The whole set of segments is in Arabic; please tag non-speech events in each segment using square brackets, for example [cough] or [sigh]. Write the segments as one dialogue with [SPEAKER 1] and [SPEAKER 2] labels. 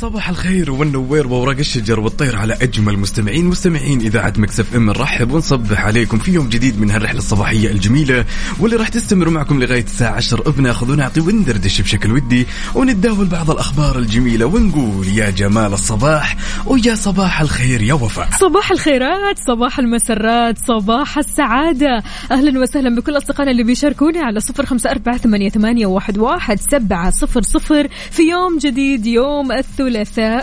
[SPEAKER 1] صباح الخير والنوير وورق الشجر والطير على أجمل مستمعين. مستمعين إذاعة مكسف إم نرحب ونصبح عليكم في يوم جديد من هالرحلة الصباحية الجميلة واللي راح تستمر معكم لغاية الساعة 10 بناخذ ونعطي وندردش بشكل ودي ونتداول بعض الأخبار الجميلة ونقول يا جمال الصباح ويا صباح الخير يا وفاء.
[SPEAKER 2] صباح الخيرات صباح المسرات صباح السعادة. أهلا وسهلا بكل أصدقائنا اللي بيشاركوني على صفر خمسة أربعة ثمانية, ثمانية واحد, واحد سبعة صفر صفر في يوم جديد يوم الثلاثاء.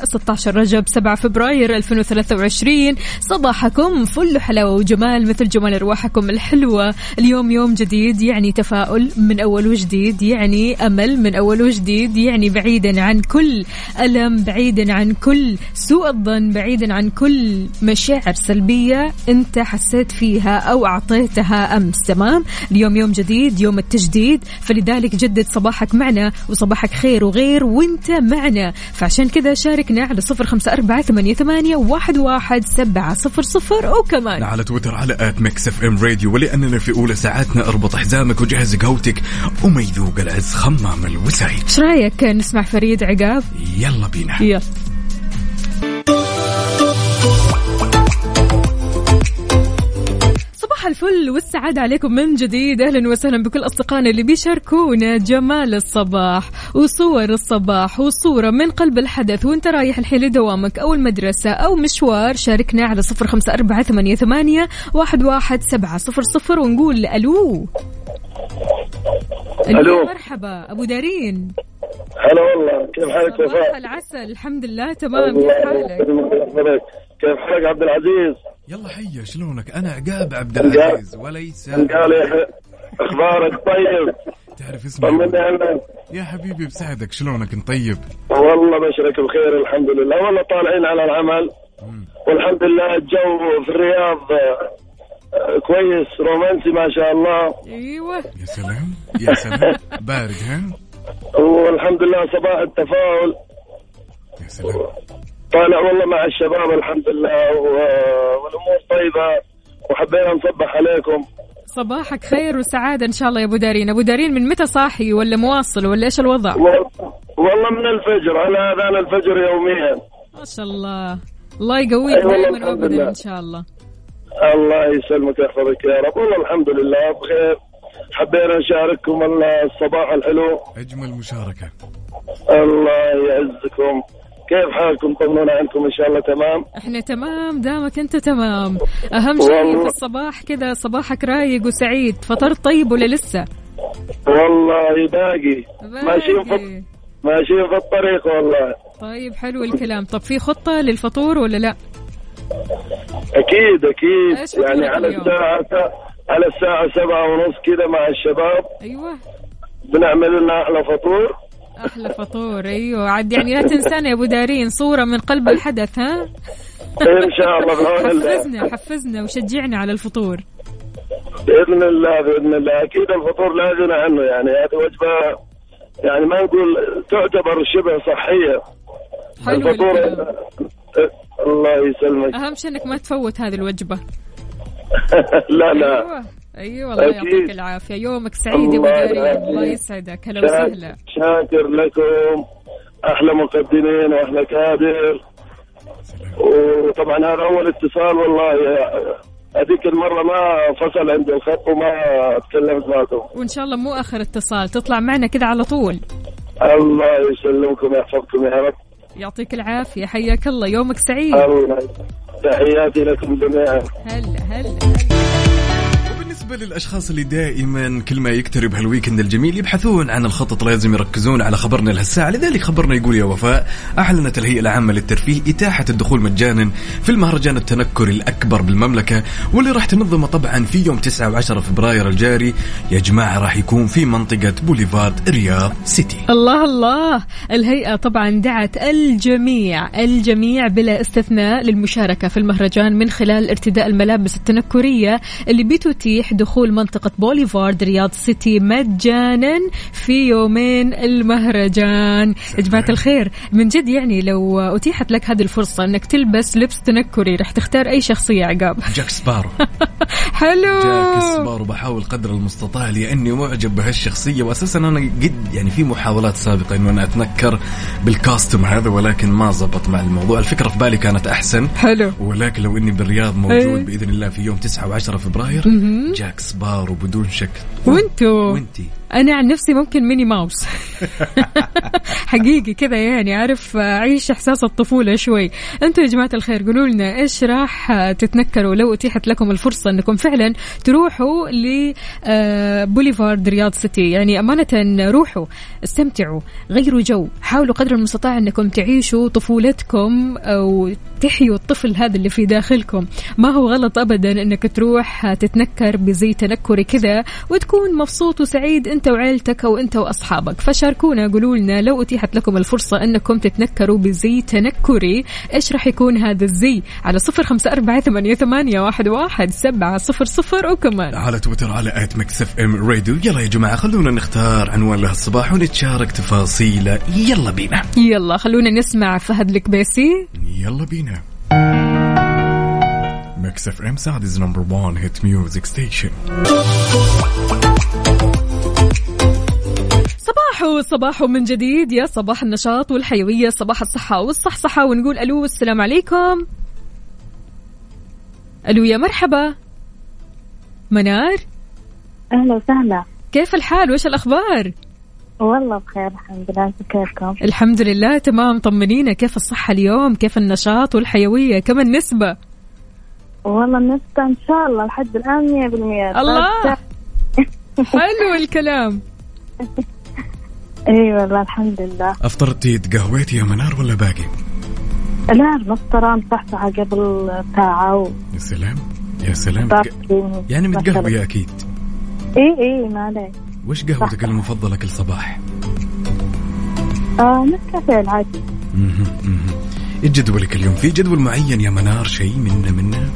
[SPEAKER 2] 16 رجب 7 فبراير 2023 صباحكم فل حلاوة وجمال مثل جمال أرواحكم الحلوة. اليوم يوم جديد يعني تفاؤل من أول وجديد يعني أمل من أول وجديد يعني بعيدا عن كل ألم بعيدا عن كل سوء الظن بعيدا عن كل مشاعر سلبية أنت حسيت فيها أو أعطيتها أمس. تمام؟ اليوم يوم جديد يوم التجديد فلذلك جدد صباحك معنا وصباحك خير وغير وانت معنا. فعشان كذا شاركنا على صفر خمسة أربعة ثمانية, ثمانية واحد, واحد سبعة صفر صفر. وكمان
[SPEAKER 1] على تويتر على at Mix FM Radio ولأننا في أولى ساعاتنا أربط حزامك وجهز قهوتك. وما يذوق العز خمام الوسايد.
[SPEAKER 2] إيش رأيك نسمع فريد عقاب؟
[SPEAKER 1] يلا بينا.
[SPEAKER 2] يلا. صباح الفل والسعادة عليكم من جديد. أهلا وسهلا بكل أصدقائنا اللي بيشاركونا جمال الصباح وصور الصباح وصورة من قلب الحدث. وأنت رايح الحين لدوامك أو المدرسة أو مشوار شاركنا على صفر خمسة أربعة ثمانية, ثمانية واحد, واحد سبعة صفر صفر ونقول ألو.
[SPEAKER 3] ألو.
[SPEAKER 2] مرحبا. أبو دارين.
[SPEAKER 3] هلا والله. كيف حالك وفاء؟
[SPEAKER 2] العسل. الحمد لله تمام. كيف حالك.
[SPEAKER 3] كيف حالك عبد العزيز؟
[SPEAKER 1] يلا حيا شلونك؟ أنا عقاب عبد العزيز وليس.
[SPEAKER 3] قال يا أخبارك؟ طيب؟
[SPEAKER 1] تعرف
[SPEAKER 3] عنك
[SPEAKER 1] يا حبيبي بساعدك. شلونك؟ انت طيب.
[SPEAKER 3] والله بشرك بخير الحمد لله. والله طالعين على العمل. والحمد لله الجو في الرياض آه، كويس رومانسي ما شاء الله.
[SPEAKER 2] أيوه.
[SPEAKER 1] يا سلام يا سلام. [laughs] بارد ها؟
[SPEAKER 3] والحمد لله صباح التفاؤل.
[SPEAKER 1] يا سلام.
[SPEAKER 3] طالع والله مع الشباب الحمد لله والأمور طيبة وحبينا نصبح عليكم.
[SPEAKER 2] صباحك خير وسعادة إن شاء الله يا أبو دارين. أبو دارين من متى صاحي ولا مواصل ولا إيش الوضع؟
[SPEAKER 3] والله من الفجر على أذان الفجر يوميا.
[SPEAKER 2] ما شاء الله. الله يقويك
[SPEAKER 3] أي والله
[SPEAKER 2] دائما
[SPEAKER 3] لله.
[SPEAKER 2] إن شاء الله.
[SPEAKER 3] الله يسلمك ويحفظك يا رب. والله الحمد لله بخير. حبينا نشارككم الصباح الحلو.
[SPEAKER 1] أجمل مشاركة.
[SPEAKER 3] الله يعزكم. كيف حالكم؟ طمنونا عنكم إن شاء الله تمام.
[SPEAKER 2] إحنا تمام دامك أنت تمام. أهم شيء. في الصباح كذا صباحك رايق وسعيد. فطرت طيب ولا لسه؟
[SPEAKER 3] والله باقي. ماشيين في. ماشيين في الطريق والله.
[SPEAKER 2] طيب حلو الكلام. طب في خطة للفطور ولا لا؟ أكيد أكيد.
[SPEAKER 3] يعني على؟ الساعة على الساعة سبعة ونص كذا مع الشباب
[SPEAKER 2] أيوه.
[SPEAKER 3] بنعمل لنا أحلى فطور.
[SPEAKER 2] أحلى فطور أيوه. عاد يعني لا تنسانا يا أبو دارين صورة من قلب الحدث ها؟
[SPEAKER 3] إن شاء الله بعون الله.
[SPEAKER 2] حفزنا حفزنا وشجعنا على الفطور.
[SPEAKER 3] بإذن الله بإذن الله. أكيد الفطور لا غنى عنه يعني هذه وجبة يعني ما نقول تعتبر شبه صحية.
[SPEAKER 2] حلو
[SPEAKER 3] الفطور. الله يسلمك.
[SPEAKER 2] أهم شيء إنك ما تفوت هذه الوجبة. [laughs]
[SPEAKER 3] لا لا.
[SPEAKER 2] أيوه أيوه الله
[SPEAKER 3] أكيد.
[SPEAKER 2] يعطيك العافية. يومك سعيد يا أبو
[SPEAKER 3] الله
[SPEAKER 2] يسعدك. هلا وسهلا.
[SPEAKER 3] شاكر لكم. أحلى مقدمين وأحلى كادر وطبعا هذا أول اتصال والله. هذيك المرة ما فصل عندي الخط وما تكلمت معكم.
[SPEAKER 2] وإن شاء الله مو آخر اتصال. تطلع معنا كذا على طول.
[SPEAKER 3] الله يسلمكم ويحفظكم يا رب.
[SPEAKER 2] يعطيك العافية. حياك الله. يومك سعيد.
[SPEAKER 3] الله تحياتي لكم جميعا.
[SPEAKER 2] هلا هلا.
[SPEAKER 1] بالنسبة للأشخاص اللي دائما كل ما يقترب هالويكند الجميل يبحثون عن الخطط لازم يركزون على خبرنا لهالساعة. لذلك خبرنا يقول يا وفاء أعلنت الهيئة العامة للترفيه إتاحة الدخول مجانا في المهرجان التنكري الأكبر بالمملكة واللي راح تنظمه طبعا في يوم 9 و10 فبراير الجاري. يا جماعة راح يكون في منطقة بوليفارد رياض سيتي.
[SPEAKER 2] الله الله الهيئة طبعا دعت الجميع الجميع بلا استثناء للمشاركة في المهرجان من خلال ارتداء الملابس التنكرية اللي بتتيح دخول منطقة بوليفارد رياض سيتي مجانا في يومين المهرجان. يا جماعة الخير من جد يعني لو أتيحت لك هذه الفرصة أنك تلبس لبس تنكري رح تختار أي شخصية عقاب. [laughs]
[SPEAKER 1] جاك سبارو.
[SPEAKER 2] حلو.
[SPEAKER 1] جاك سبارو بحاول قدر المستطاع لاني معجب بهالشخصية واساسا أنا قد يعني في محاولات سابقة إنه أنا أتنكر بال costume هذا ولكن ما زبط مع الموضوع. الفكرة في بالي كانت أحسن.
[SPEAKER 2] حلو.
[SPEAKER 1] ولكن لو إني بالرياض
[SPEAKER 2] إيه.
[SPEAKER 1] موجود بإذن الله في يوم 9 و10 فبراير جاك سبارو بدون شك.
[SPEAKER 2] وانتو.
[SPEAKER 1] وانتي.
[SPEAKER 2] أنا عن نفسي ممكن ميني ماوس. [laughs] حقيقي كذا يعني عارف أعيش إحساس الطفولة شوي. أنتم يا جماعة الخير قولوا لنا إيش راح تتنكروا لو أتيحت لكم الفرصة إنكم فعلا تروحوا لبوليفارد رياض سيتي. يعني أمانة روحوا استمتعوا غيروا جو. حاولوا قدر المستطاع إنكم تعيشوا طفولتكم أو تحيوا الطفل هذا اللي في داخلكم. ما هو غلط ابدا إنك تروح تتنكر بزي تنكري كذا وتكون مبسوط وسعيد. أنت وعيلتك أو انت وأصحابك. فشاركونا قولوا لنا لو أتيحت لكم الفرصة أنكم تتنكروا بزي تنكري إيش راح يكون هذا الزي؟ على صفر خمسة أربعة ثمانية, ثمانية واحد, واحد سبعة صفر صفر وكمان.
[SPEAKER 1] على تويتر على at Mix FM Radio. يلا يا جماعة خلونا نختار عنوان لهالصباح ونتشارك تفاصيله يلا بينا.
[SPEAKER 2] يلا خلونا نسمع فهد الكبيسي.
[SPEAKER 1] يلا بينا. Mix FM Saudi's number 1 hit music station
[SPEAKER 2] صباحو صباحو من جديد. يا صباح النشاط والحيوية صباح الصحة والصحصحة ونقول ألو السلام عليكم. ألو يا مرحبا. منار؟
[SPEAKER 4] أهلا وسهلا.
[SPEAKER 2] كيف الحال؟ وش الأخبار؟
[SPEAKER 4] والله بخير الحمد لله. كيفكم؟
[SPEAKER 2] الحمد لله تمام. طمنينا. كيف الصحة اليوم؟ كيف النشاط والحيوية؟ كم النسبة؟
[SPEAKER 4] والله النسبة إن شاء الله لحد الآن 100%
[SPEAKER 2] الله! حلو الكلام. [laughs]
[SPEAKER 4] إي والله الحمد لله
[SPEAKER 1] أفطرتي تقهويتي يا منار ولا باقي؟
[SPEAKER 4] لا المفطرة مصحصحة قبل ساعة و
[SPEAKER 1] يا سلام يا سلام
[SPEAKER 4] طاقتي
[SPEAKER 1] يعني متقهوية أكيد
[SPEAKER 4] إي إي ما عليك
[SPEAKER 1] وش قهوتك المفضلة كل صباح؟
[SPEAKER 4] آه نسكافيه العادي.
[SPEAKER 1] إيش جدولك اليوم؟ في جدول معين يا منار شيء منه منه؟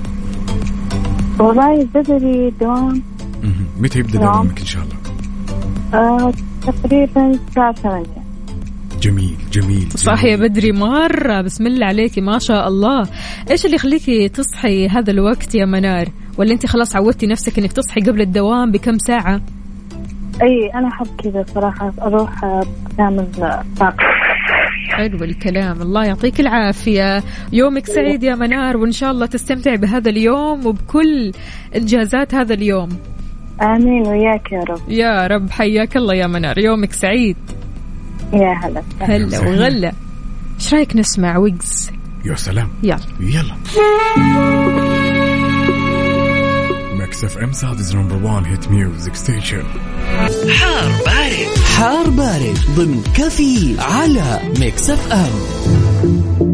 [SPEAKER 4] والله بدري دوام.
[SPEAKER 1] متى يبدأ
[SPEAKER 4] نعم.
[SPEAKER 1] دوامك إن شاء الله؟
[SPEAKER 4] آه تقريبا الساعة 8
[SPEAKER 1] جميل جميل
[SPEAKER 2] صاحية. بدري مرة. بسم الله عليكي ما شاء الله. إيش اللي يخليكي تصحي هذا الوقت يا منار؟ ولا أنت خلاص عودتي نفسك إنك تصحي قبل الدوام بكم ساعة؟
[SPEAKER 4] أي أنا أحب كذا صراحة أروح كامل طاقة
[SPEAKER 2] حلو الكلام. الله يعطيك العافية. يومك سعيد يا منار وإن شاء الله تستمتع بهذا اليوم وبكل إنجازات هذا اليوم.
[SPEAKER 4] آمين وياك يا رب.
[SPEAKER 2] يا رب حياك الله يا منار. يومك سعيد.
[SPEAKER 4] يا هلا
[SPEAKER 2] هلا وغلا. إيش رأيك نسمع ويجز؟
[SPEAKER 1] يا سلام.
[SPEAKER 2] يلا.
[SPEAKER 1] يلا. Mix FM Saudi's number 1 hit music station.
[SPEAKER 5] حار بارد. حار بارد ضمن كافيين على Mix FM.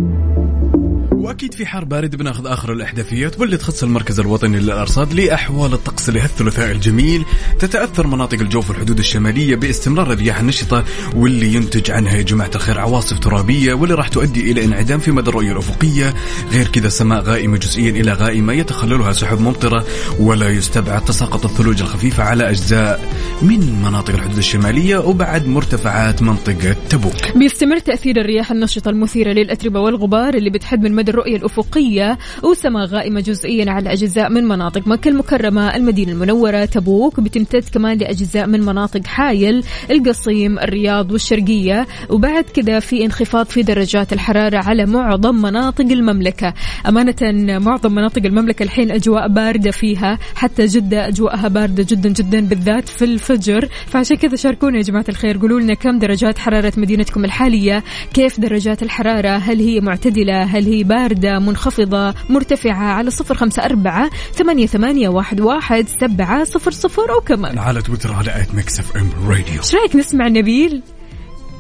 [SPEAKER 1] وأكيد في حار بارد بناخذ آخر الأحداثيات واللي تخص المركز الوطني للأرصاد لأحوال الطقس لهالثلاثاء الجميل. تتأثر مناطق الجوف الحدود الشمالية باستمرار الرياح النشطة واللي ينتج عنها يا جماعة الخير عواصف ترابية واللي راح تؤدي إلى انعدام في مدى الرؤية الأفقية. غير كذا سماء غائمة جزئيا إلى غائمة يتخللها سحب ممطرة ولا يستبعد تساقط الثلوج الخفيفة على أجزاء من مناطق الحدود الشمالية وبعد مرتفعات منطقة تبوك.
[SPEAKER 2] بيستمر تأثير الرياح النشطة المثيرة للأتربة والغبار اللي بتحد من مدى الرؤية الأفقية وسماء غائمة جزئيا على أجزاء من مناطق مكة المكرمة المدينة المنورة تبوك. بتمتد كمان لأجزاء من مناطق حايل القصيم الرياض والشرقية. وبعد كذا في انخفاض في درجات الحرارة على معظم مناطق المملكة. أمانة معظم مناطق المملكة الحين أجواء باردة فيها حتى جدة أجواءها باردة جدا جدا بالذات في الفجر. فعشان كذا شاركونا يا جماعة الخير. قولوا لنا كم درجات حرارة مدينتكم الحالية؟ كيف درجات الحرارة؟ هل هي معتدلة؟ هل هي باردة؟ منخفضة؟ مرتفعة؟ على صفر خمسة أربعة ثمانية, ثمانية واحد, واحد سبعة صفر صفر وكمان
[SPEAKER 1] على تويتر على at Mix FM Radio.
[SPEAKER 2] إيش رأيك نسمع نبيل؟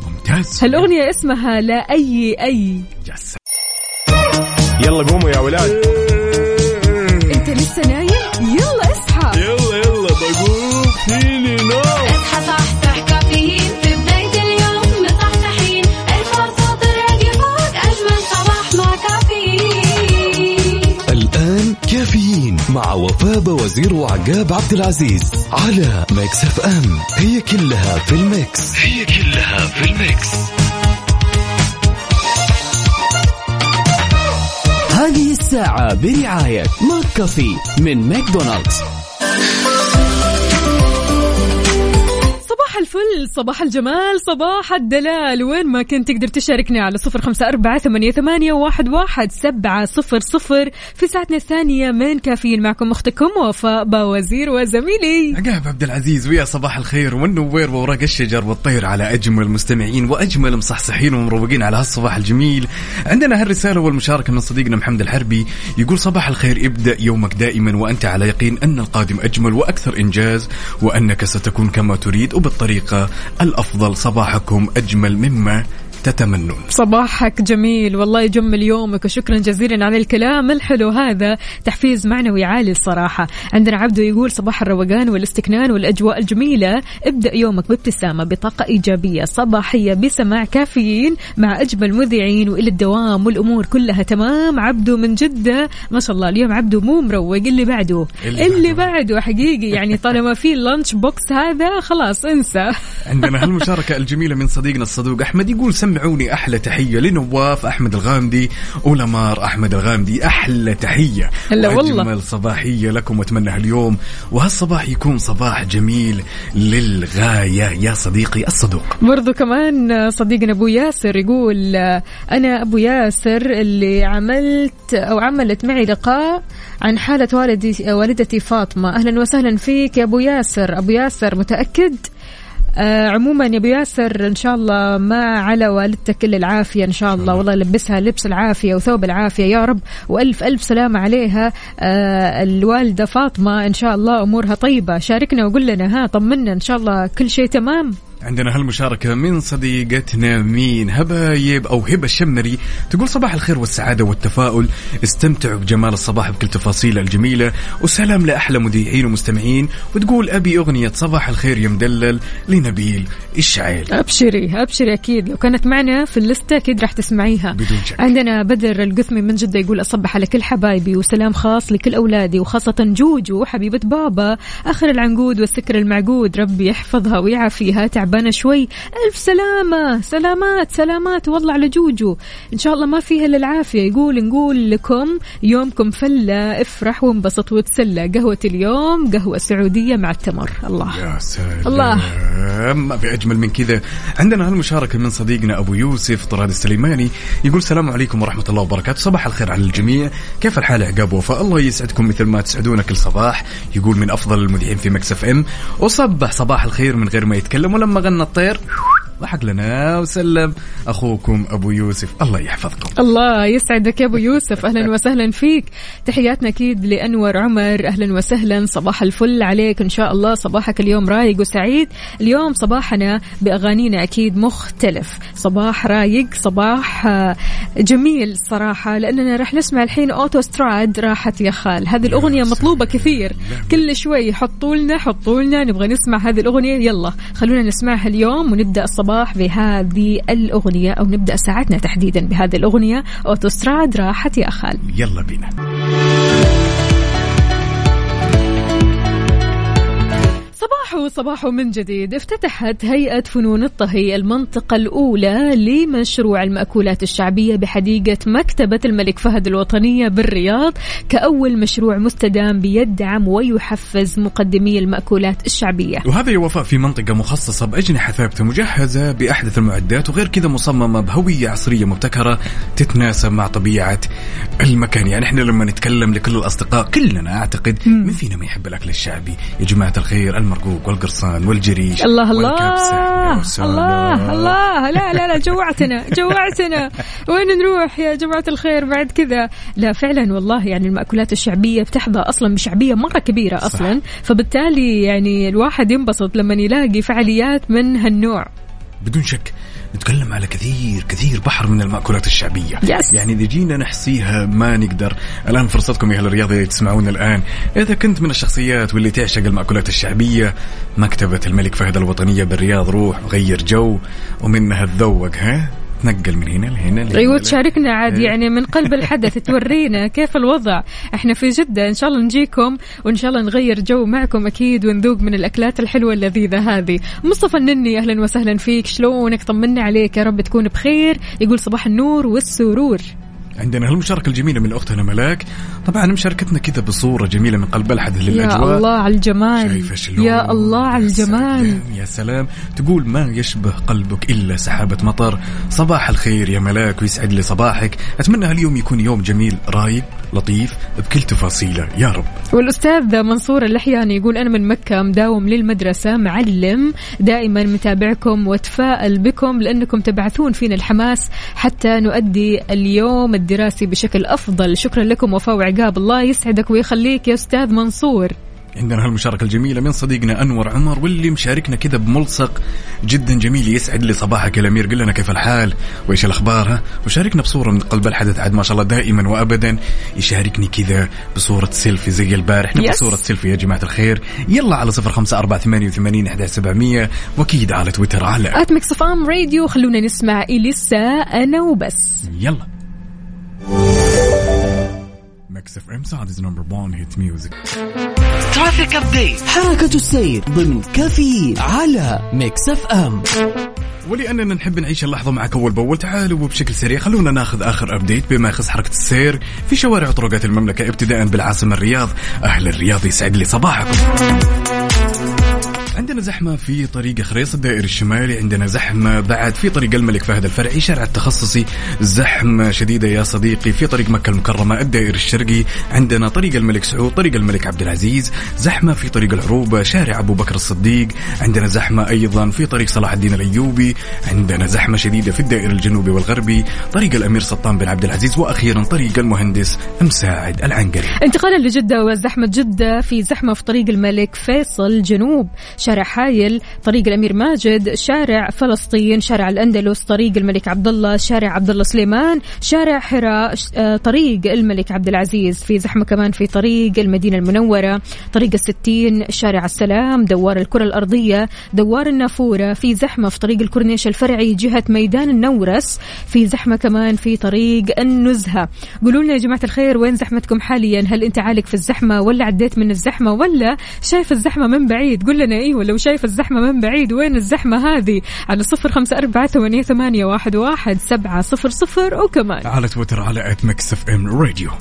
[SPEAKER 1] ممتاز.
[SPEAKER 2] هالأغنية اسمها لا أي أي.
[SPEAKER 1] yes
[SPEAKER 6] يلا قوموا يا ولاد.
[SPEAKER 2] أنت لسه نايم؟ يلا اصحى.
[SPEAKER 6] يلا يلا بقوم. فيني نوم
[SPEAKER 7] اصحى صحصح كافيين في بداية اليوم مصحصحين الفرصة تراقي فوق أجمل صباح مع كافيين.
[SPEAKER 5] الآن كافيين مع وفاء وزير وعقاب عبد العزيز على Mix FM. هي كلها في ال mix. هي كلها في ال mix.
[SPEAKER 8] هذه الساعة برعاية McCafé من ماكدونالدز.
[SPEAKER 2] الفل. صباح الجمال صباح الدلال. وين ما كنت تقدر تشاركنا على صفر خمسة أربعة ثمانية, ثمانية واحد, واحد سبعة صفر صفر. في ساعتنا الثانية من كافيين معكم أختكم وفاء باوزير وزميلي.
[SPEAKER 1] عقاب عبد العزيز ويا صباح الخير. والنوير وورق الشجر والطير على أجمل مستمعين وأجمل مصحصحين ومروقين على هالصباح الجميل. عندنا هالرسالة والمشاركة من صديقنا محمد الحربي. يقول صباح الخير ابدأ يومك دائما وأنت على يقين أن القادم أجمل وأكثر إنجاز وأنك ستكون كما تريد وبالطريقه الأفضل صباحكم أجمل مما تتمنون.
[SPEAKER 2] صباحك جميل. والله يجمل يومك وشكرا جزيلا على الكلام الحلو هذا. تحفيز معنوي عالي الصراحة. عندنا عبدو يقول صباح الروقان والاستكنان والأجواء الجميلة. ابدأ يومك بابتسامة بطاقة إيجابية صباحية بسماع كافيين مع أجمل مذيعين وإلى الدوام والأمور كلها تمام. عبدو من جدة. ما شاء الله اليوم عبدو مو مروق. اللي بعده؟
[SPEAKER 1] اللي
[SPEAKER 2] اللي
[SPEAKER 1] بعده.
[SPEAKER 2] حقيقي. يعني طالما في ال lunch box هذا خلاص انسى.
[SPEAKER 1] عندنا هالمشاركة الجميلة من صديقنا الصدوق أحمد يقول سمعوني أحلى تحية لنواف أحمد الغامدي ولمار أحمد الغامدي. أحلى تحية.
[SPEAKER 2] هلا والله.
[SPEAKER 1] وأجمل صباحية لكم وأتمنى هاليوم. وهالصباح يكون صباح جميل للغاية. يا صديقي الصدوق.
[SPEAKER 2] برضو كمان صديقنا أبو ياسر يقول أنا أبو ياسر اللي عملت أو عملت معي لقاء عن حالة والدي والدتي فاطمة. أهلا وسهلا فيك يا أبو ياسر. أبو ياسر متأكد؟ آه عموما يا أبو ياسر إن شاء الله ما على والدتك إلا العافية إن شاء الله. والله يلبسها لبس العافية وثوب العافية. يا رب وألف ألف سلامه عليها. آه الوالدة فاطمة إن شاء الله أمورها طيبة. شاركنا وقول لنا ها طمنا إن شاء الله كل شيء تمام.
[SPEAKER 1] عندنا هالمشاركة من صديقتنا مين؟ هبايب أو هبة الشمري تقول صباح الخير والسعادة والتفاؤل. استمتعوا بجمال الصباح بكل تفاصيله الجميلة وسلام لأحلى مذيعين ومستمعين وتقول أبي أغنية صباح الخير يا مدلل لنبيل الشعيل
[SPEAKER 2] أبشري أبشري أكيد. لو كانت معنا في اللستة أكيد راح تسمعيها.
[SPEAKER 1] بدون شك.
[SPEAKER 2] عندنا بدر القثمي من جدة يقول أصبح على كل حبايبي وسلام خاص لكل أولادي وخاصة جوجو حبيبة بابا. آخر العنقود والسكر المعقود ربي يحفظها ويعافيها. تعبانة شوي. ألف سلامة. سلامات سلامات. والله على جوجو. إن شاء الله ما فيها إلا العافية. يقول نقول لكم يومكم فلة. افرح وانبسط وتسلى. قهوة اليوم قهوة سعودية مع التمر. الله.
[SPEAKER 1] يا سلام.
[SPEAKER 2] الله.
[SPEAKER 1] ما في أجمل من كذا. عندنا هالمشاركة من صديقنا أبو يوسف طراد السليماني. يقول السلام عليكم ورحمة الله وبركاته. صباح الخير على الجميع. كيف الحال عقاب وفاء الله يسعدكم مثل ما تسعدونا كل صباح. يقول من أفضل المذيعين في Mix FM. وصبح صباح الخير من غير ما يتكلم ولما غنى الطير ضحك لنا وسلم. أخوكم أبو يوسف الله يحفظكم.
[SPEAKER 2] الله يسعدك يا أبو يوسف. أهلا وسهلا فيك. تحياتنا أكيد لأنور عمر. أهلا وسهلا. صباح الفل عليك. إن شاء الله صباحك اليوم رايق وسعيد. اليوم صباحنا بأغانينا أكيد مختلف. صباح رايق صباح آه، جميل صراحة لأننا راح نسمع الحين أوتو ستراد راحت يا خال. هذه الأغنية مطلوبة كثير. كل شوي حطوا لنا حطوا لنا نبغى نسمع هذه الأغنية. يلا خلونا نسمعها اليوم ونبدأ الصباح. بهذه الأغنية أو نبدأ ساعتنا تحديدا بهذه الأغنية. أوتوستراد راحت يا خال
[SPEAKER 1] يلا بينا.
[SPEAKER 2] صباح صباح من جديد. افتتحت هيئة فنون الطهي المنطقة الأولى لمشروع المأكولات الشعبية بحديقة مكتبة الملك فهد الوطنية بالرياض كأول مشروع مستدام بيدعم ويحفز مقدمي المأكولات الشعبية.
[SPEAKER 1] وهذا يا وفاء في منطقة مخصصة بأجنحة ثابتة مجهزة بأحدث المعدات وغير كذا مصممة بهوية عصرية مبتكرة تتناسب مع طبيعة المكان. يعني إحنا لما نتكلم لكل الأصدقاء كلنا أعتقد من فينا ما يحب الأكل الشعبي. يا جماعة الخير المرقوق والقرصان والجريش
[SPEAKER 2] الله الله. الله الله. لا لا لا جوعتنا جوعتنا. وين نروح يا جماعة الخير بعد كذا؟ لا فعلا والله يعني المأكولات الشعبية بتحظى أصلا بشعبية مرة كبيرة أصلا. فبالتالي يعني الواحد ينبسط لما يلاقي فعاليات من هالنوع.
[SPEAKER 1] بدون شك. نتكلم على كثير كثير بحر من المأكولات الشعبية.
[SPEAKER 2] Yes.
[SPEAKER 1] يعني إذا جينا نحصيها ما نقدر. الآن فرصتكم يا أهل الرياض اللي تسمعونا الآن. إذا كنت من الشخصيات واللي تعشق المأكولات الشعبية مكتبة الملك فهد الوطنية بالرياض روح وغير جو ومنها تذوق ها؟ تنقل من هنا لهنا لهنا أيوه.
[SPEAKER 2] تشاركنا عاد
[SPEAKER 1] إيه.
[SPEAKER 2] يعني من قلب الحدث تورينا [laughs] كيف الوضع. إحنا في جدة إن شاء الله نجيكم وإن شاء الله نغير جو معكم أكيد ونذوق من الأكلات الحلوة اللذيذة هذه. مصطفى النني أهلا وسهلا فيك. شلونك؟ طمنا عليك. يا رب تكون بخير. يقول صباح النور والسرور.
[SPEAKER 1] عندنا هالمشاركة الجميلة من أختنا ملاك. طبعا مشاركتنا كذا بصورة جميلة من قلب الحدث
[SPEAKER 2] يا
[SPEAKER 1] للأجواء.
[SPEAKER 2] الله على الجمال.
[SPEAKER 1] شايفة شلون؟
[SPEAKER 2] يا الله على
[SPEAKER 1] يا
[SPEAKER 2] الجمال.
[SPEAKER 1] سلام يا سلام. تقول ما يشبه قلبك إلا سحابة مطر. صباح الخير يا ملاك ويسعد لي صباحك. أتمنى هاليوم يكون يوم جميل رايق لطيف بكل تفاصيله. يا رب.
[SPEAKER 2] والأستاذ منصور اللحياني يقول أنا من مكة مداوم للمدرسة معلم. دائما متابعكم وأتفائل بكم لأنكم تبعثون فينا الحماس حتى نؤدي اليوم الدراسي بشكل أفضل. شكرا لكم وفاء وعقاب. الله يسعدك ويخليك يا أستاذ منصور.
[SPEAKER 1] عندنا هالمشاركة الجميلة من صديقنا أنور عمر واللي مشاركنا كذا بملصق جدا جميل يسعد لي صباحك يا الأمير. قل لنا كيف الحال؟ وإيش الأخبار؟ ها؟ وشاركنا بصورة من قلب الحدث. عاد ما شاء الله دائما وأبدا يشاركني كذا بصورة سيلفي زي البارح. نبغى
[SPEAKER 2] Yes.
[SPEAKER 1] صورة سيلفي يا جماعة الخير. يلا على صفر خمسة أربعة ثمانية وثمانين أحد وسبعمية وأكيد على تويتر على
[SPEAKER 2] at Mix FM Radio خلونا نسمع إليسا أنا وبس.
[SPEAKER 1] يلا. Mix FM Saudi's number 1 hit music
[SPEAKER 8] traffic update حركة السير ضمن كافيين على Mix FM
[SPEAKER 1] ولأننا نحب نعيش اللحظة معك اول باول تعالوا وبشكل سريع خلونا ناخذ آخر update بما يخص حركة السير في شوارع وطرقات المملكة ابتداء بالعاصمة الرياض. أهل الرياض يسعد لي صباحكم. عندنا زحمة في طريق خريص الدائري الشمالي عندنا زحمة بعد في طريق الملك فهد الفرعي شارع التخصصي زحمة شديدة يا صديقي في طريق مكة المكرمة الدائري الشرقي عندنا طريق الملك سعود طريق الملك عبد العزيز زحمة في طريق العروبة شارع أبو بكر الصديق عندنا زحمة أيضا في طريق صلاح الدين الأيوبي عندنا زحمة شديدة في الدائري الجنوبي والغربي طريق الأمير سلطان بن عبد العزيز وأخيرا طريق المهندس مساعد العنقري.
[SPEAKER 2] انتقالا لجدة وزحمة جدة في زحمة في طريق الملك فيصل جنوب شارع حايل طريق الأمير ماجد شارع فلسطين شارع الأندلس طريق الملك عبد الله شارع عبد الله سليمان شارع حراء آه، طريق الملك عبد العزيز في زحمة كمان في طريق المدينة المنورة طريق الستين شارع السلام دوار الكرة الأرضية دوار النافورة في زحمة في طريق الكورنيش الفرعي جهة ميدان النورس في زحمة كمان في طريق النزهة. قولوا لنا يا جماعة الخير وين زحمتكم حاليا؟ هل أنت عالق في الزحمة ولا عديت من الزحمة ولا شايف الزحمة من بعيد؟ قول لنا إيوه لو شايف الزحمة من بعيد وين الزحمة هذه؟ على صفر خمسة أربعة ثمانية, ثمانية واحد, واحد سبعة صفر صفر وكمان.
[SPEAKER 1] على تويتر على at Mix FM Radio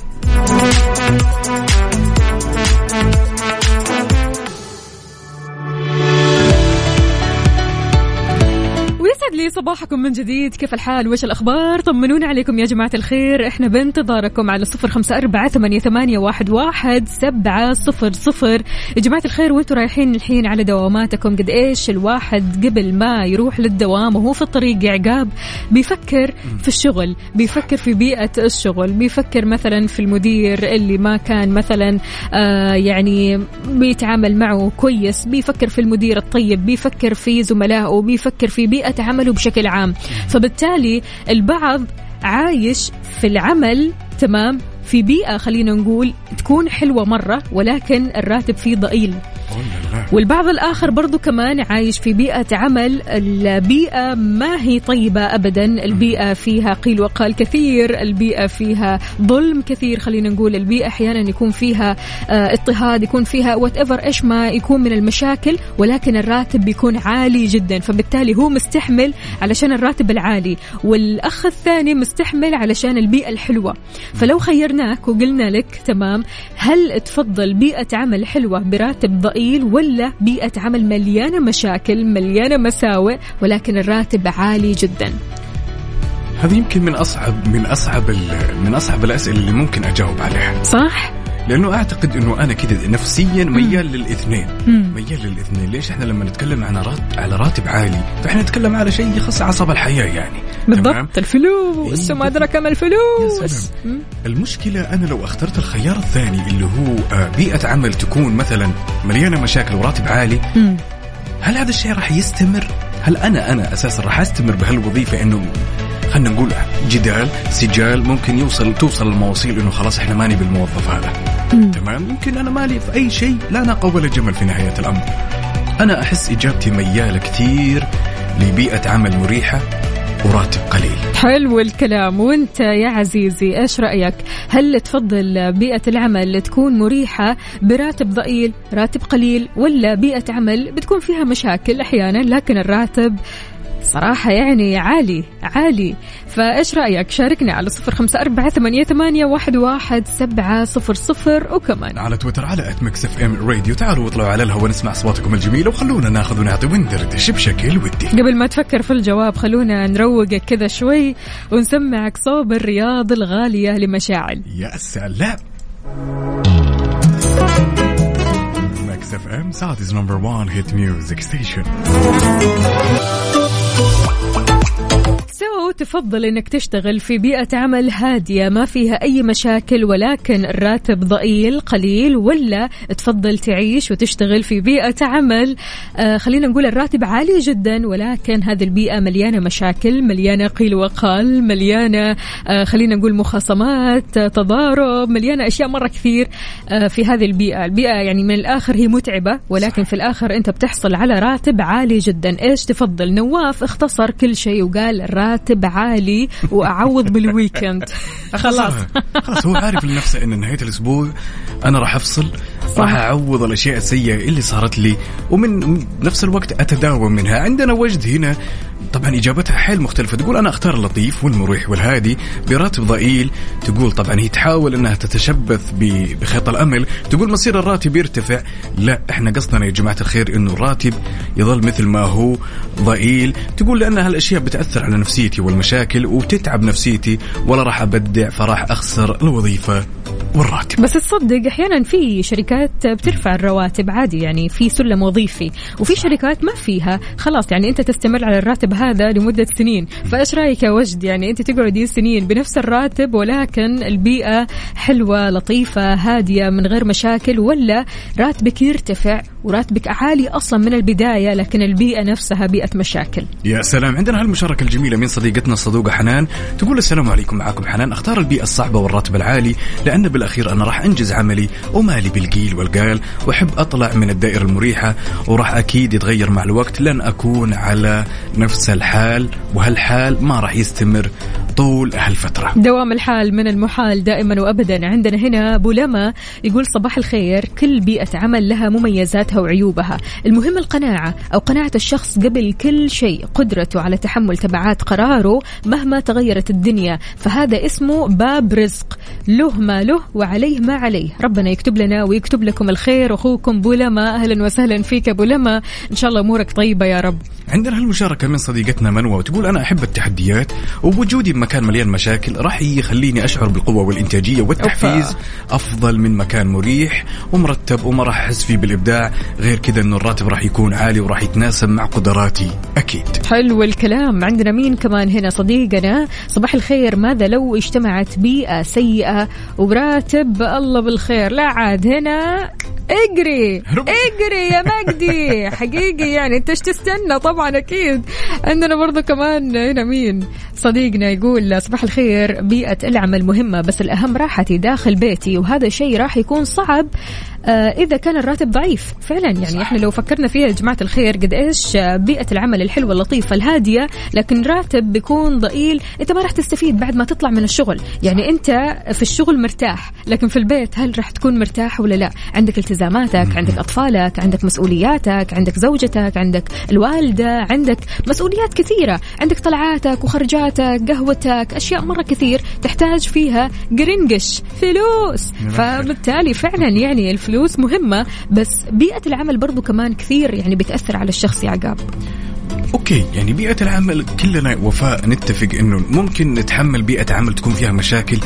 [SPEAKER 2] ويسعد لي صباحكم من جديد. كيف الحال؟ وش الأخبار؟ طمنونا عليكم يا جماعة الخير. إحنا بانتظاركم على صفر خمسة أربعة ثمانية, واحد, سبعة صفر صفر. يا جماعة الخير وإنتوا رايحين الحين على دواماتكم؟ قد إيش الواحد قبل ما يروح للدوام وهو في الطريق عقاب بيفكر في الشغل بيفكر في بيئة الشغل بيفكر مثلا في المدير اللي ما كان مثلا آه يعني بيتعامل معه كويس بيفكر في المدير الطيب بيفكر في زملائه بيفكر في بيئة عمله بشكل عام. فبالتالي البعض عايش في العمل تمام؟ في بيئة خلينا نقول تكون حلوة مرة ولكن الراتب فيه ضئيل. والبعض الآخر برضو كمان عايش في بيئة عمل البيئة ما هي طيبة أبدا. البيئة فيها قيل وقال كثير البيئة فيها ظلم كثير خلينا نقول. البيئة أحيانا يكون فيها آه، اضطهاد يكون فيها وات ايفر إيش ما يكون من المشاكل ولكن الراتب بيكون عالي جدا. فبالتالي هو مستحمل علشان الراتب العالي والأخ الثاني مستحمل علشان البيئة الحلوة. فلو خيرناك وقلنا لك تمام؟ هل تفضل بيئة عمل حلوة براتب ضئيل ولا بيئة عمل مليانة مشاكل مليانة مساوئ ولكن الراتب عالي جدا؟
[SPEAKER 1] هذه يمكن من اصعب من أصعب من أصعب الأسئلة اللي ممكن أجاوب عليها.
[SPEAKER 2] صح؟
[SPEAKER 1] لأنه أعتقد إنه أنا كذا نفسيا ميال للاثنين. ميال للاثنين ليش إحنا لما نتكلم عن رات على راتب عالي فإحنا نتكلم على شيء يخص عصب الحياة يعني؟
[SPEAKER 2] بالضبط الفلوس
[SPEAKER 1] إيه،
[SPEAKER 2] وما أدراك ما
[SPEAKER 1] يا
[SPEAKER 2] الفلوس.
[SPEAKER 1] المشكلة أنا لو أخترت الخيار الثاني اللي هو آه، بيئة عمل تكون مثلا مليانة مشاكل وراتب عالي. هل هذا الشيء راح يستمر؟ هل أنا أنا أساسا راح أستمر بهالوظيفة إنه خلينا نقول جدال سجال ممكن يوصل توصل المواصيل إنه خلاص إحنا ماني بالموظف هذا. تمام؟ ممكن أنا مالي في أي شيء لا ناقة ولا جمل في نهاية الأمر. أنا أحس إجابتي ميالة كثير لبيئة عمل مريحة وراتب قليل.
[SPEAKER 2] حلو الكلام. وأنت يا عزيزي إيش رأيك؟ هل تفضل بيئة العمل تكون مريحة براتب ضئيل راتب قليل ولا بيئة عمل بتكون فيها مشاكل أحيانا لكن الراتب صراحة يعني عالي عالي. فإيش رأيك؟ شاركنا على صفر خمسة أربعة ثمانية, ثمانية واحد, واحد سبعة صفر صفر. وكمان
[SPEAKER 1] على تويتر على @Mix FM Radio تعالوا واطلعوا على الهواء نسمع أصواتكم الجميلة وخلونا ناخذ ونعطي وندردش بشكل ودي.
[SPEAKER 2] قبل ما تفكر في الجواب خلونا نروقك كذا شوي ونسمعك صوب الرياض الغالية لمشاعل.
[SPEAKER 1] يا سلام. Mix FM Saudi's number 1 hit music
[SPEAKER 2] station تفضل إنك تشتغل في بيئة عمل هادية ما فيها أي مشاكل ولكن الراتب ضئيل قليل ولا تفضل تعيش وتشتغل في بيئة عمل. آه خلينا نقول الراتب عالي جدا ولكن هذه البيئة مليانة مشاكل مليانة قيل وقال مليانة آه خلينا نقول مخاصمات آه، تضارب مليانة أشياء مرة كثير آه في هذه البيئة. البيئة يعني من الآخر هي متعبة ولكن في الآخر أنت بتحصل على راتب عالي جدا. إيش تفضل؟ نواف اختصر كل شيء وقال الراتب عالي وأعوض بالويكند [laughs] خلاص.
[SPEAKER 1] خلاص. هو عارف لنفسه إن نهاية الأسبوع أنا راح أفصل راح أعوض الأشياء السيئة اللي صارت لي ومن نفس الوقت أتداوم منها. عندنا وجد هنا طبعا إجابتها حيل مختلفة. تقول أنا أختار اللطيف والمريح والهادي براتب ضئيل. تقول طبعا هي تحاول إنها تتشبث بخيط الأمل. تقول مصير الراتب يرتفع. لا إحنا قصدنا يا جماعة الخير إنه الراتب يظل مثل ما هو ضئيل. تقول لأن هالأشياء بتأثر على نفسيتي والمشاكل وتتعب نفسيتي ولا راح أبدع فراح أخسر الوظيفة والراتب.
[SPEAKER 2] بس تصدق أحيانا في شركات بترفع الرواتب عادي يعني في سلم وظيفي وفي شركات ما فيها. خلاص يعني أنت تستمر على الراتب هذا لمدة سنين. فإيش رأيك يا وجد؟ يعني أنت تقعدي سنين بنفس الراتب ولكن البيئة حلوة لطيفة هادية من غير مشاكل ولا راتبك يرتفع وراتبك عالي أصلا من البداية لكن البيئة نفسها بيئة مشاكل.
[SPEAKER 1] يا سلام. عندنا هالمشاركة الجميلة من صديقتنا الصدوقة حنان. تقول السلام عليكم معاكم حنان. أختار البيئة الصعبة والراتب العالي لأن بالأخير أنا راح أنجز عملي ومالي بالقيل والقال وأحب أطلع من الدائرة المريحة وراح أكيد يتغير مع الوقت. لن أكون على نفس الحال وهالحال ما راح يستمر طول هالفترة.
[SPEAKER 2] دوام الحال من المحال دائما وابدا. عندنا هنا أبو لما يقول صباح الخير. كل بيئة عمل لها مميزاتها وعيوبها. المهم القناعة أو قناعة الشخص قبل كل شيء. قدرته على تحمل تبعات قراره مهما تغيرت الدنيا. فهذا اسمه باب رزق. له ما له وعليه ما عليه. ربنا يكتب لنا ويكتب لكم الخير. أخوكم أبو لما أهلا وسهلا فيك أبو لما. إن شاء الله أمورك طيبة يا رب.
[SPEAKER 1] عندنا هالمشاركة من صديقتنا منوى وتقول أنا أحب التحديات ووجودي بمكان مليان مشاكل راح يخليني أشعر بالقوة والإنتاجية والتحفيز. أفضل من مكان مريح ومرتب وما راح أحس فيه بالإبداع. غير كذا أنه الراتب راح يكون عالي وراح يتناسب مع قدراتي. أكيد.
[SPEAKER 2] حلو الكلام. عندنا مين كمان هنا؟ صديقنا صباح الخير. ماذا لو اجتمعت بيئة سيئة وراتب الله بالخير؟ لا عاد هنا اجري. اجري يا مجدي. [laughs] حقيقي يعني أنت إيش تستنى؟ طبعا أكيد. عندنا برضو كمان هنا مين؟ صديقنا يقول صباح الخير بيئة العمل مهمة بس الأهم راحتي داخل بيتي وهذا الشيء راح يكون صعب آه، إذا كان الراتب ضعيف. فعلا يعني إحنا لو فكرنا فيها يا جماعة الخير قد إيش آه، بيئة العمل الحلوة اللطيفة الهادية لكن راتب بيكون ضئيل أنت ما راح تستفيد بعد ما تطلع من الشغل. يعني أنت في الشغل مرتاح لكن في البيت هل راح تكون مرتاح ولا لا؟ عندك التزاماتك عندك أطفالك عندك مسؤولياتك عندك زوجتك عندك الوالدة عندك مسؤوليات كثيرة. عندك طلعاتك وخرجاتك قهوتك أشياء مرة كثير تحتاج فيها قرنقش فلوس. فبالتالي فعلا يعني الفلوس مهمة بس بيئة العمل برضو كمان كثير يعني بتأثر على الشخص يا عقاب.
[SPEAKER 1] أوكي يعني بيئة العمل كلنا وفاء نتفق إنه ممكن نتحمل بيئة عمل تكون فيها مشاكل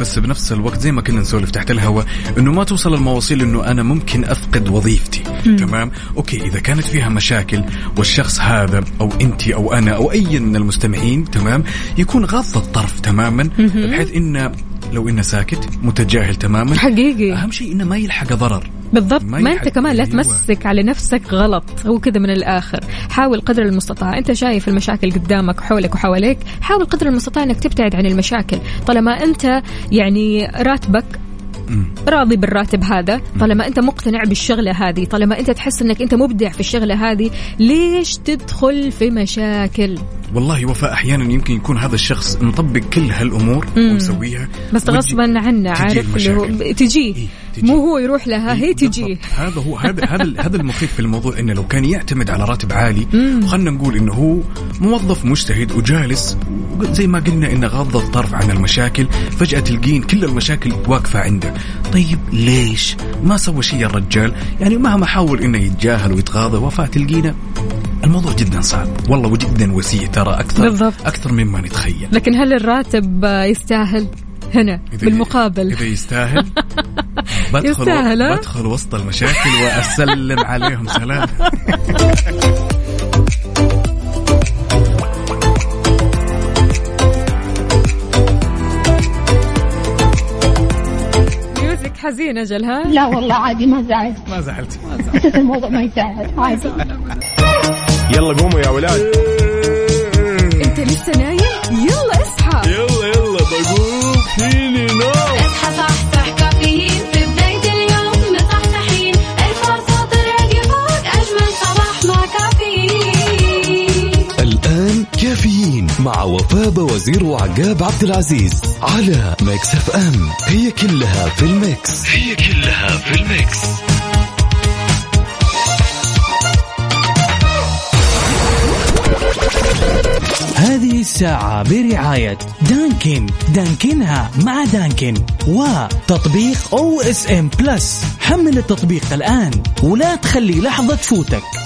[SPEAKER 1] بس بنفس الوقت زي ما كنا نسولف تحت الهواء إنه ما توصل المواصيل إنه أنا ممكن أفقد وظيفتي تمام؟ أوكي إذا كانت فيها مشاكل والشخص هذا أو أنت أو أنا أو أي من المستمعين تمام؟ يكون غض الطرف تماما بحيث إنه لو إنه ساكت متجاهل تماما
[SPEAKER 2] حقيقي.
[SPEAKER 1] أهم شيء إنه ما يلحق ضرر.
[SPEAKER 2] بالضبط.
[SPEAKER 1] ما
[SPEAKER 2] ما
[SPEAKER 1] أنت
[SPEAKER 2] كمان لا. تمسك على نفسك غلط. هو كذا من الآخر. حاول قدر المستطاع. أنت شايف المشاكل قدامك حولك وحواليك. حاول قدر المستطاع إنك تبتعد عن المشاكل. طالما أنت يعني راتبك راضي بالراتب هذا طالما أنت مقتنع بالشغلة هذه طالما أنت تحس إنك أنت مبدع في الشغلة هذه ليش تدخل في مشاكل؟
[SPEAKER 1] والله وفاء أحيانا يمكن يكون هذا الشخص مطبق كل هالأمور ومسويها
[SPEAKER 2] بس غصبا عنه عارف اللي هو. تجيه
[SPEAKER 1] إيه، تجي.
[SPEAKER 2] مو هو يروح لها هي
[SPEAKER 1] بالضبط.
[SPEAKER 2] تجيه
[SPEAKER 1] هذا هو هذا هذا هذا المخيف في الموضوع إنه لو كان يعتمد على راتب عالي خلينا نقول إنه هو موظف مجتهد وجالس. زي ما قلنا انه غض الطرف عن المشاكل فجأة تلقين كل المشاكل واقفة عنده. طيب ليش؟ ما سوى شيء الرجال؟ يعني مهما حاول إنه يتجاهل ويتغاضى وفاء تلقينا الموضوع جدا صعب. والله وجدا وسيع ترى أكثر
[SPEAKER 2] بالضبط.
[SPEAKER 1] أكثر مما نتخيل.
[SPEAKER 2] لكن هل الراتب يستاهل هنا
[SPEAKER 1] إذا-
[SPEAKER 2] بالمقابل؟
[SPEAKER 1] إذا يستاهل. [laughs] بدخل
[SPEAKER 2] ها؟
[SPEAKER 1] بدخل وسط المشاكل وأسلم عليهم سلام.
[SPEAKER 2] music حزين أجل ها
[SPEAKER 9] لا والله عادي ما زعل
[SPEAKER 1] ما زعلت.
[SPEAKER 9] أساس [laughs] الموضوع ما يزعل عادي.
[SPEAKER 6] يلا قوموا يا ولاد.
[SPEAKER 2] أنت لسه نايم؟ يلا اصحى.
[SPEAKER 6] يلا يلا بقوم. فيني نوم.
[SPEAKER 7] اصحى صحصح مع
[SPEAKER 5] وفاء وزير وعقاب عبد العزيز على Mix FM هي كلها في ال mix. هي كلها في ال mix.
[SPEAKER 8] هذه الساعة برعاية دانكن. دانكنها مع دانكن. وتطبيق OSN Plus حمل التطبيق الآن ولا تخلي لحظة تفوتك.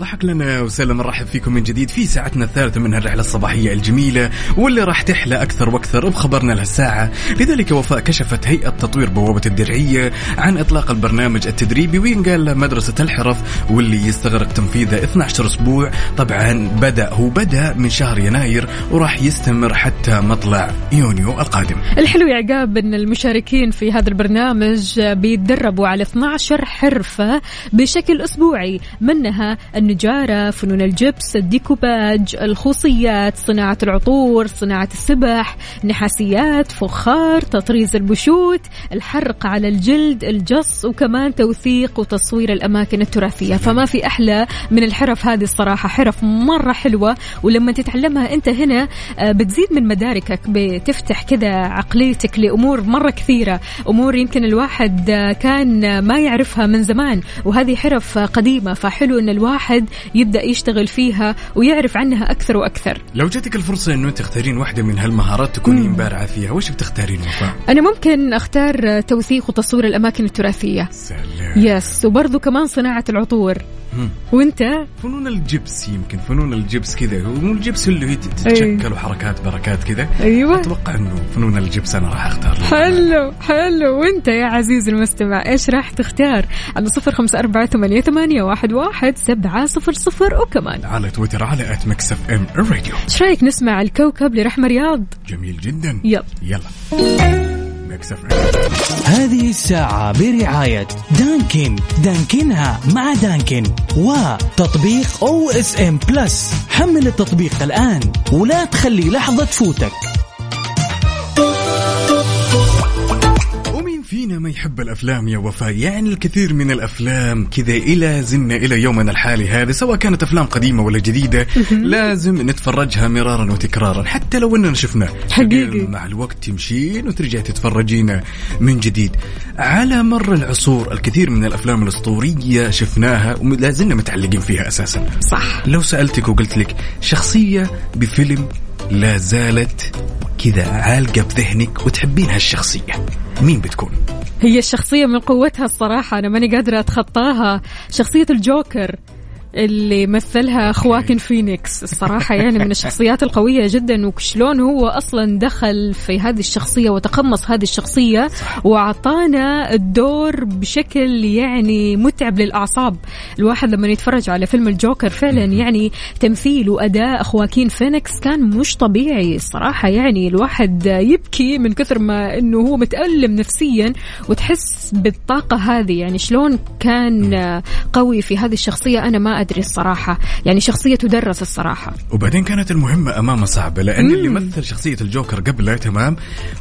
[SPEAKER 1] ضحك لنا وسلم نرحب فيكم من جديد في ساعتنا الثالثة من هالرحلة الصباحية الجميلة واللي راح تحلى أكثر وأكثر بخبرنا لهالساعة. لذلك وفاء كشفت هيئة تطوير بوابة الدرعية عن إطلاق البرنامج التدريبي وين قال مدرسة الحرف واللي يستغرق تنفيذه 12 أسبوع. طبعا بدأ هو بدأ من شهر يناير وراح يستمر حتى مطلع يونيو القادم.
[SPEAKER 2] الحلو يا عقاب إن المشاركين في هذا البرنامج بيتدربوا على 12 حرفة بشكل أسبوعي. منها النجارة، فنون الجبس، الديكوباج، الخوصيات، صناعة العطور، صناعة السبح، نحاسيات، فخار، تطريز البشوت، الحرق على الجلد، الجص وكمان توثيق وتصوير الأماكن التراثية، فما في أحلى من الحرف هذه الصراحة، حرف مرة حلوة ولما تتعلمها أنت هنا آه، بتزيد من مداركك بتفتح كذا عقليتك لأمور مرة كثيرة أمور يمكن الواحد آه، كان ما يعرفها من زمان. وهذه حرف قديمة فحلو إن الواحد يبدأ يشتغل فيها ويعرف عنها أكثر وأكثر
[SPEAKER 1] لو جاتك الفرصة إنه تختارين واحدة من هالمهارات تكونين بارعة فيها وش بتختارين وفاء؟
[SPEAKER 2] أنا ممكن أختار توثيق وتصوير الأماكن التراثية
[SPEAKER 1] سلام
[SPEAKER 2] يس وبرضو كمان صناعة العطور. وانت؟
[SPEAKER 1] فنون الجبس يمكن فنون الجبس كذا. مو الجبس اللي هي تتشكل وحركات بركات كذا.
[SPEAKER 2] أيوه.
[SPEAKER 1] أتوقع إنه فنون الجبس أنا راح أختار.
[SPEAKER 2] حلو حلو. وانت يا عزيزي المستمع إيش راح تختار؟ على صفر خمسة أربعة ثمانية, ثمانية واحد, واحد سبعة صفر صفر وكمان.
[SPEAKER 1] على تويتر على at Mix FM الراديو
[SPEAKER 2] إيش رأيك نسمع الكوكب لرحمة رياض؟
[SPEAKER 1] جميل جدا.
[SPEAKER 2] يلا.
[SPEAKER 1] يلا. Mix
[SPEAKER 8] هذه الساعة برعاية دانكن. دانكنها مع دانكن. وتطبيق OSN Plus حمل التطبيق الآن ولا تخلي لحظة تفوتك.
[SPEAKER 1] فينا ما يحب الأفلام يا وفاء؟ يعني الكثير من الأفلام كذا إلى زلنا إلى يومنا الحالي هذا سواء كانت أفلام قديمة ولا جديدة لازم نتفرجها مرارا وتكرارا حتى لو إننا شفناه.
[SPEAKER 2] حقيقي.
[SPEAKER 1] مع الوقت تمشين وترجع تتفرجين من جديد. على مر العصور الكثير من الأفلام الأسطورية شفناها ولا زلنا متعلقين فيها أساسا.
[SPEAKER 2] صح.
[SPEAKER 1] لو سألتك وقلت لك شخصية بفيلم لا زالت كذا عالقة بذهنك وتحبين هالشخصية مين بتكون؟
[SPEAKER 2] هي الشخصية من قوتها الصراحة أنا ماني قادرة أتخطاها. شخصية الجوكر. اللي مثلها خواكن فينيكس. الصراحة يعني من الشخصيات القوية جدا وشلون هو أصلا دخل في هذه الشخصية وتقمص هذه الشخصية وأعطانا الدور بشكل يعني متعب للأعصاب. الواحد لما يتفرج على فيلم الجوكر فعلا يعني تمثيل وأداء خواكين فينيكس كان مش طبيعي. الصراحة يعني الواحد يبكي من كثر ما أنه هو متألم نفسيا وتحس بالطاقة هذه. يعني شلون كان قوي في هذه الشخصية أنا ما أدري الصراحة. يعني شخصية تدرس الصراحة.
[SPEAKER 1] وبعدين كانت المهمة أمامه صعبة لأن اللي مثل شخصية الجوكر قبله تمام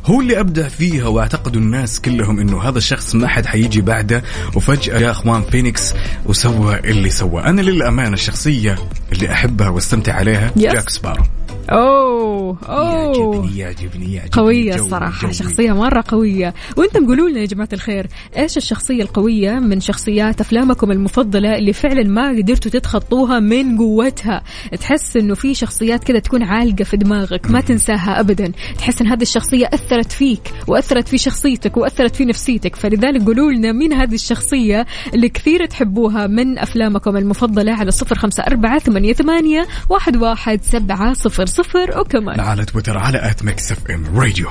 [SPEAKER 1] هو اللي أبدع فيها واعتقدوا الناس كلهم إنه هذا الشخص ما حد حيجي بعده. وفجأة يا أخوان فينيكس وسوى اللي سوى. أنا للأمانة الشخصية اللي أحبها وأستمتع عليها
[SPEAKER 2] Yes.
[SPEAKER 1] جاك سبارو
[SPEAKER 2] أوه أوه.
[SPEAKER 1] يعجبني يعجبني يعجبني
[SPEAKER 2] قوية
[SPEAKER 1] جوي
[SPEAKER 2] الصراحة
[SPEAKER 1] جوي.
[SPEAKER 2] شخصية مرة قوية. وأنتم قولوا لنا يا جماعة الخير إيش الشخصية القوية من شخصيات أفلامكم المفضلة اللي فعلا ما قدرتوا تتخطوها من قوتها؟ تحس إنه في شخصيات كذا تكون عالقة في دماغك ما تنساها ابدا. تحس إن هذه الشخصية أثرت فيك وأثرت في شخصيتك وأثرت في نفسيتك. فلذلك قولوا لنا مين هذه الشخصية اللي كثير تحبوها من أفلامكم المفضلة على صفر خمسة أربعة ثمانية, ثمانية واحد, واحد سبعة صفر صفر وكمان.
[SPEAKER 1] على تويتر على at Mix FM Radio.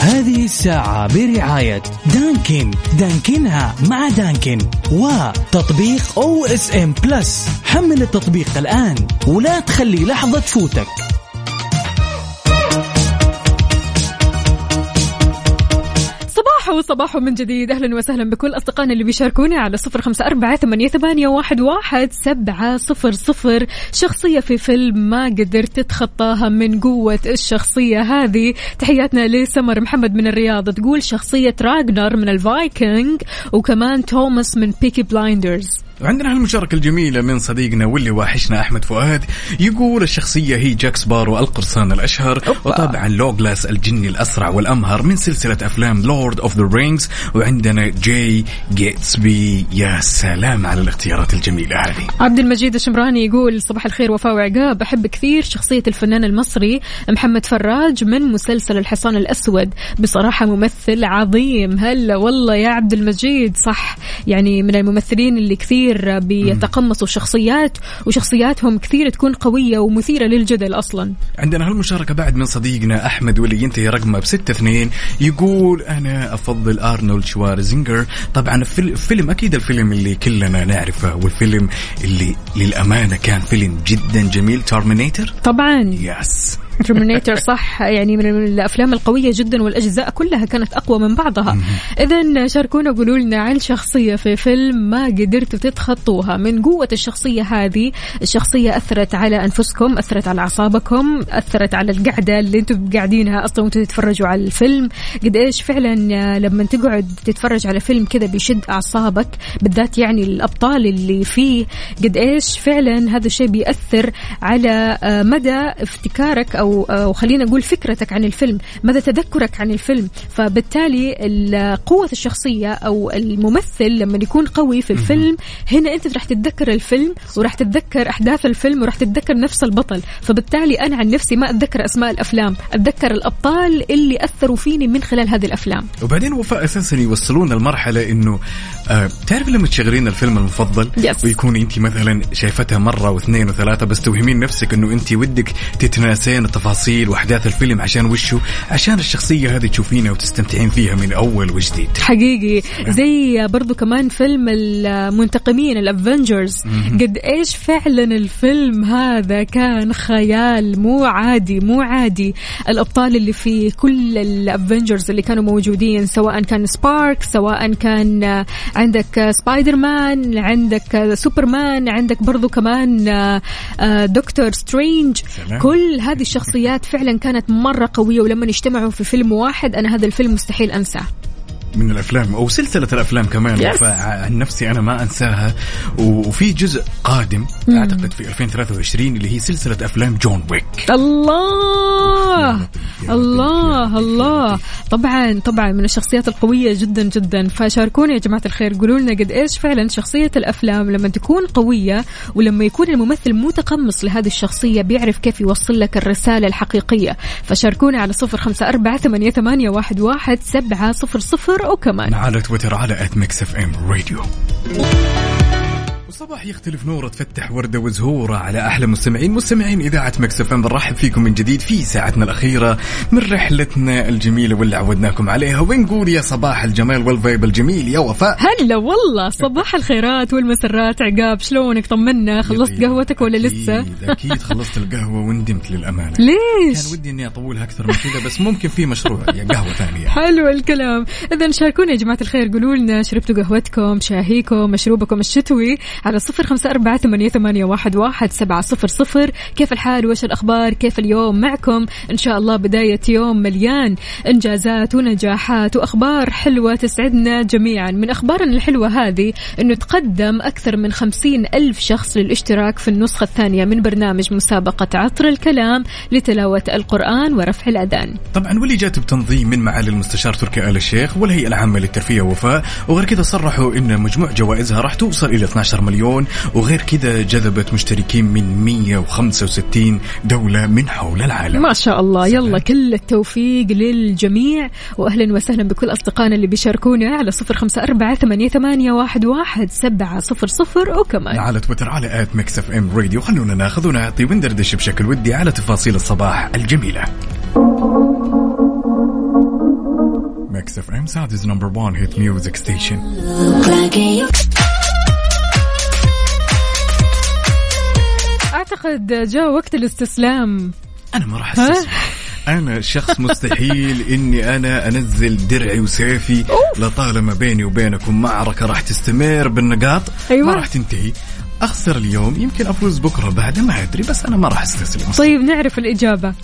[SPEAKER 8] هذه الساعة برعاية دانكن. دانكنها مع دانكن. وتطبيق OSN Plus حمل التطبيق الآن ولا تخلي لحظة تفوتك
[SPEAKER 2] صباح وصباح من جديد. أهلا وسهلا بكل أصدقائنا اللي بيشاركونا على صفر أربعة ثمانية, ثمانية واحد, واحد سبعة صفر صفر. شخصية في فيلم ما قدرت تتخطاها من قوة الشخصية هذه. تحياتنا لسمر محمد من الرياض. تقول شخصية راجنر من الفايكنج وكمان توماس من Peaky Blinders.
[SPEAKER 1] وعندنا هالمشاركة الجميلة من صديقنا واللي واحشنا أحمد فؤاد. يقول الشخصية هي جاك سبارو القرصان الأشهر وطبعا ليغولاس الجني الأسرع والأمهر من سلسلة أفلام Lord of the Rings وعندنا جاي جيتسبي يا سلام على الاختيارات الجميلة هذه.
[SPEAKER 2] عبد المجيد الشمراني يقول صباح الخير وفاء وعقاب. أحب كثير شخصية الفنان المصري محمد فراج من مسلسل الحصان الأسود. بصراحة ممثل عظيم. هلا والله يا عبد المجيد. صح يعني من الممثلين اللي كثير بيتقمصوا شخصيات وشخصياتهم كثير تكون قوية ومثيرة للجدل أصلا.
[SPEAKER 1] عندنا هالمشاركة بعد من صديقنا أحمد واللي ينتهي رقمه بستة اثنين يقول أنا أفضل أرنولد شوارزنيجر طبعا فيلم أكيد الفيلم اللي كلنا نعرفه والفيلم اللي للأمانة كان فيلم جدا جميل Terminator
[SPEAKER 2] طبعا.
[SPEAKER 1] Yes
[SPEAKER 2] Terminator [laughs] صح؟ يعني من الأفلام القوية جدا والأجزاء كلها كانت أقوى من بعضها. اذا شاركونا وقولوا لنا عن شخصية في فيلم ما قدرتوا تتخطوها. من قوة الشخصية هذه الشخصية أثرت على أنفسكم أثرت على أعصابكم أثرت على القعدة اللي أنتم قاعدينها أصلا وأنتم تتفرجوا على الفيلم. قد إيش فعلا لما تقعد تتفرج على فيلم كذا بيشد أعصابك بالذات يعني الأبطال اللي فيه قد إيش فعلا هذا الشيء بيأثر على آه، مدى افتكارك أو أو خلينا نقول فكرتك عن الفيلم مدى تذكرك عن الفيلم. فبالتالي ال- قوة الشخصية أو الممثل لما يكون قوي في الفيلم هنا أنت راح تتذكر الفيلم وراح تتذكر أحداث الفيلم وراح تتذكر نفس البطل. فبالتالي أنا عن نفسي ما أتذكر أسماء الأفلام أتذكر الأبطال اللي أثروا فيني من خلال هذه الأفلام.
[SPEAKER 1] وبعدين وفاء أساسا يوصلون المرحله إنه آه تعرف لما تشغلين الفيلم المفضل
[SPEAKER 2] Yes.
[SPEAKER 1] ويكون انت مثلا شايفتها مرة واثنين وثلاثة بس توهمين نفسك إنه انت ودك تتناسين التفاصيل وأحداث الفيلم عشان وشو؟ عشان الشخصية هذه تشوفينها وتستمتعين فيها من أول وجديد.
[SPEAKER 2] حقيقي. زي برضو كمان فيلم المنتقمين الأفنجرز. قد إيش فعلا الفيلم هذا كان خيال مو عادي مو عادي. الأبطال اللي في كل ال Avengers اللي كانوا موجودين سواء كان ستارك سواء كان عندك سبايدر مان عندك آه، سوبرمان عندك برضو كمان آه، دكتور سترينج. كل هذه الشخصيات فعلا كانت مرة قوية ولما اجتمعوا في فيلم واحد أنا هذا الفيلم مستحيل أنساه
[SPEAKER 1] من الأفلام أو سلسلة الأفلام كمان.
[SPEAKER 2] Yes.
[SPEAKER 1] فعن نفسي أنا ما أنساها. وفي جزء قادم أعتقد في 2023 اللي هي سلسلة أفلام جون ويك.
[SPEAKER 2] الله! الله الله. طبعا طبعا من الشخصيات القوية جدا جدا. فشاركونا يا جماعة الخير. قولوا لنا قد إيش فعلا شخصية الأفلام لما تكون قوية ولما يكون الممثل متقمص لهذه الشخصية بيعرف كيف يوصل لك الرسالة الحقيقية. فشاركونا على صفر خمسة أربعة ثمانية, ثمانية واحد, واحد سبعة صفر صفر وكمان
[SPEAKER 1] على تويتر على at Mix FM Radio الصباح يختلف نوره تفتح وردة وزهورة على أحلى مستمعين مستمعين إذاعة Mix FM. بنرحب فيكم من جديد في ساعتنا الأخيرة من رحلتنا الجميلة واللي عودناكم عليها. ونقول يا صباح الجمال وال vibe الجميل يا وفاء.
[SPEAKER 2] هلا والله صباح الخيرات والمسرات. عقاب شلونك؟ طمنا خلصت قهوتك ولا لسه؟
[SPEAKER 1] أكيد أكيد خلصت القهوة وندمت للأمانة.
[SPEAKER 2] ليش؟
[SPEAKER 1] كان ودي إني اطولها أكثر من كذا بس ممكن في مشروع يعني قهوة ثانية.
[SPEAKER 2] حلو الكلام. اذا شاركونا يا جماعة الخير قولوا لنا شربتوا قهوتكم شاهيكم مشروبكم الشتوي. على صفر أربعة ثمانيه, ثمانية واحد, سبعة صفر صفر. كيف الحال؟ وش الأخبار؟ كيف اليوم معكم؟ إن شاء الله بداية يوم مليان إنجازات ونجاحات وأخبار حلوة تسعدنا جميعا. من أخبارنا الحلوة هذه إنه تقدم أكثر من خمسين ألف شخص للاشتراك في النسخة الثانية من برنامج مسابقة عطر الكلام لتلاوة القرآن ورفع الأذان.
[SPEAKER 1] طبعا واللي جات بتنظيم من معالي المستشار تركي آل الشيخ والهيئة العامة للترفيه ووفاء وغير كذا صرحوا إن مجموع جوائزها راح توصل إلى 12 مليون وغير كذا جذبت مشتركين من 165 دولة من حول العالم.
[SPEAKER 2] ما شاء الله.
[SPEAKER 1] سلام.
[SPEAKER 2] يلا كل التوفيق للجميع واهلا وسهلا بكل أصدقائنا اللي بيشاركونا على صفر خمسة أربعة ثمانية, ثمانية واحد, واحد سبعة صفر صفر وكمان
[SPEAKER 1] على تويتر على at Mix FM Radio. خلونا ناخذ ونعطي وندردش بشكل ودي على تفاصيل الصباح الجميلة. Mix FM Saudi's number 1 hit music station
[SPEAKER 2] أعتقد جاء وقت الاستسلام.
[SPEAKER 1] أنا ما راح؟ أستسلم. أنا شخص مستحيل [laughs] إني أنا أنزل درعي وسيفي لطالما بيني وبينكم معركة راح تستمر بالنقاط.
[SPEAKER 2] أيوة.
[SPEAKER 1] ما راح تنتهي. أخسر اليوم. يمكن أفوز بكرة بعد ما أدري بس أنا ما راح أستسلم.
[SPEAKER 2] طيب نعرف الإجابة.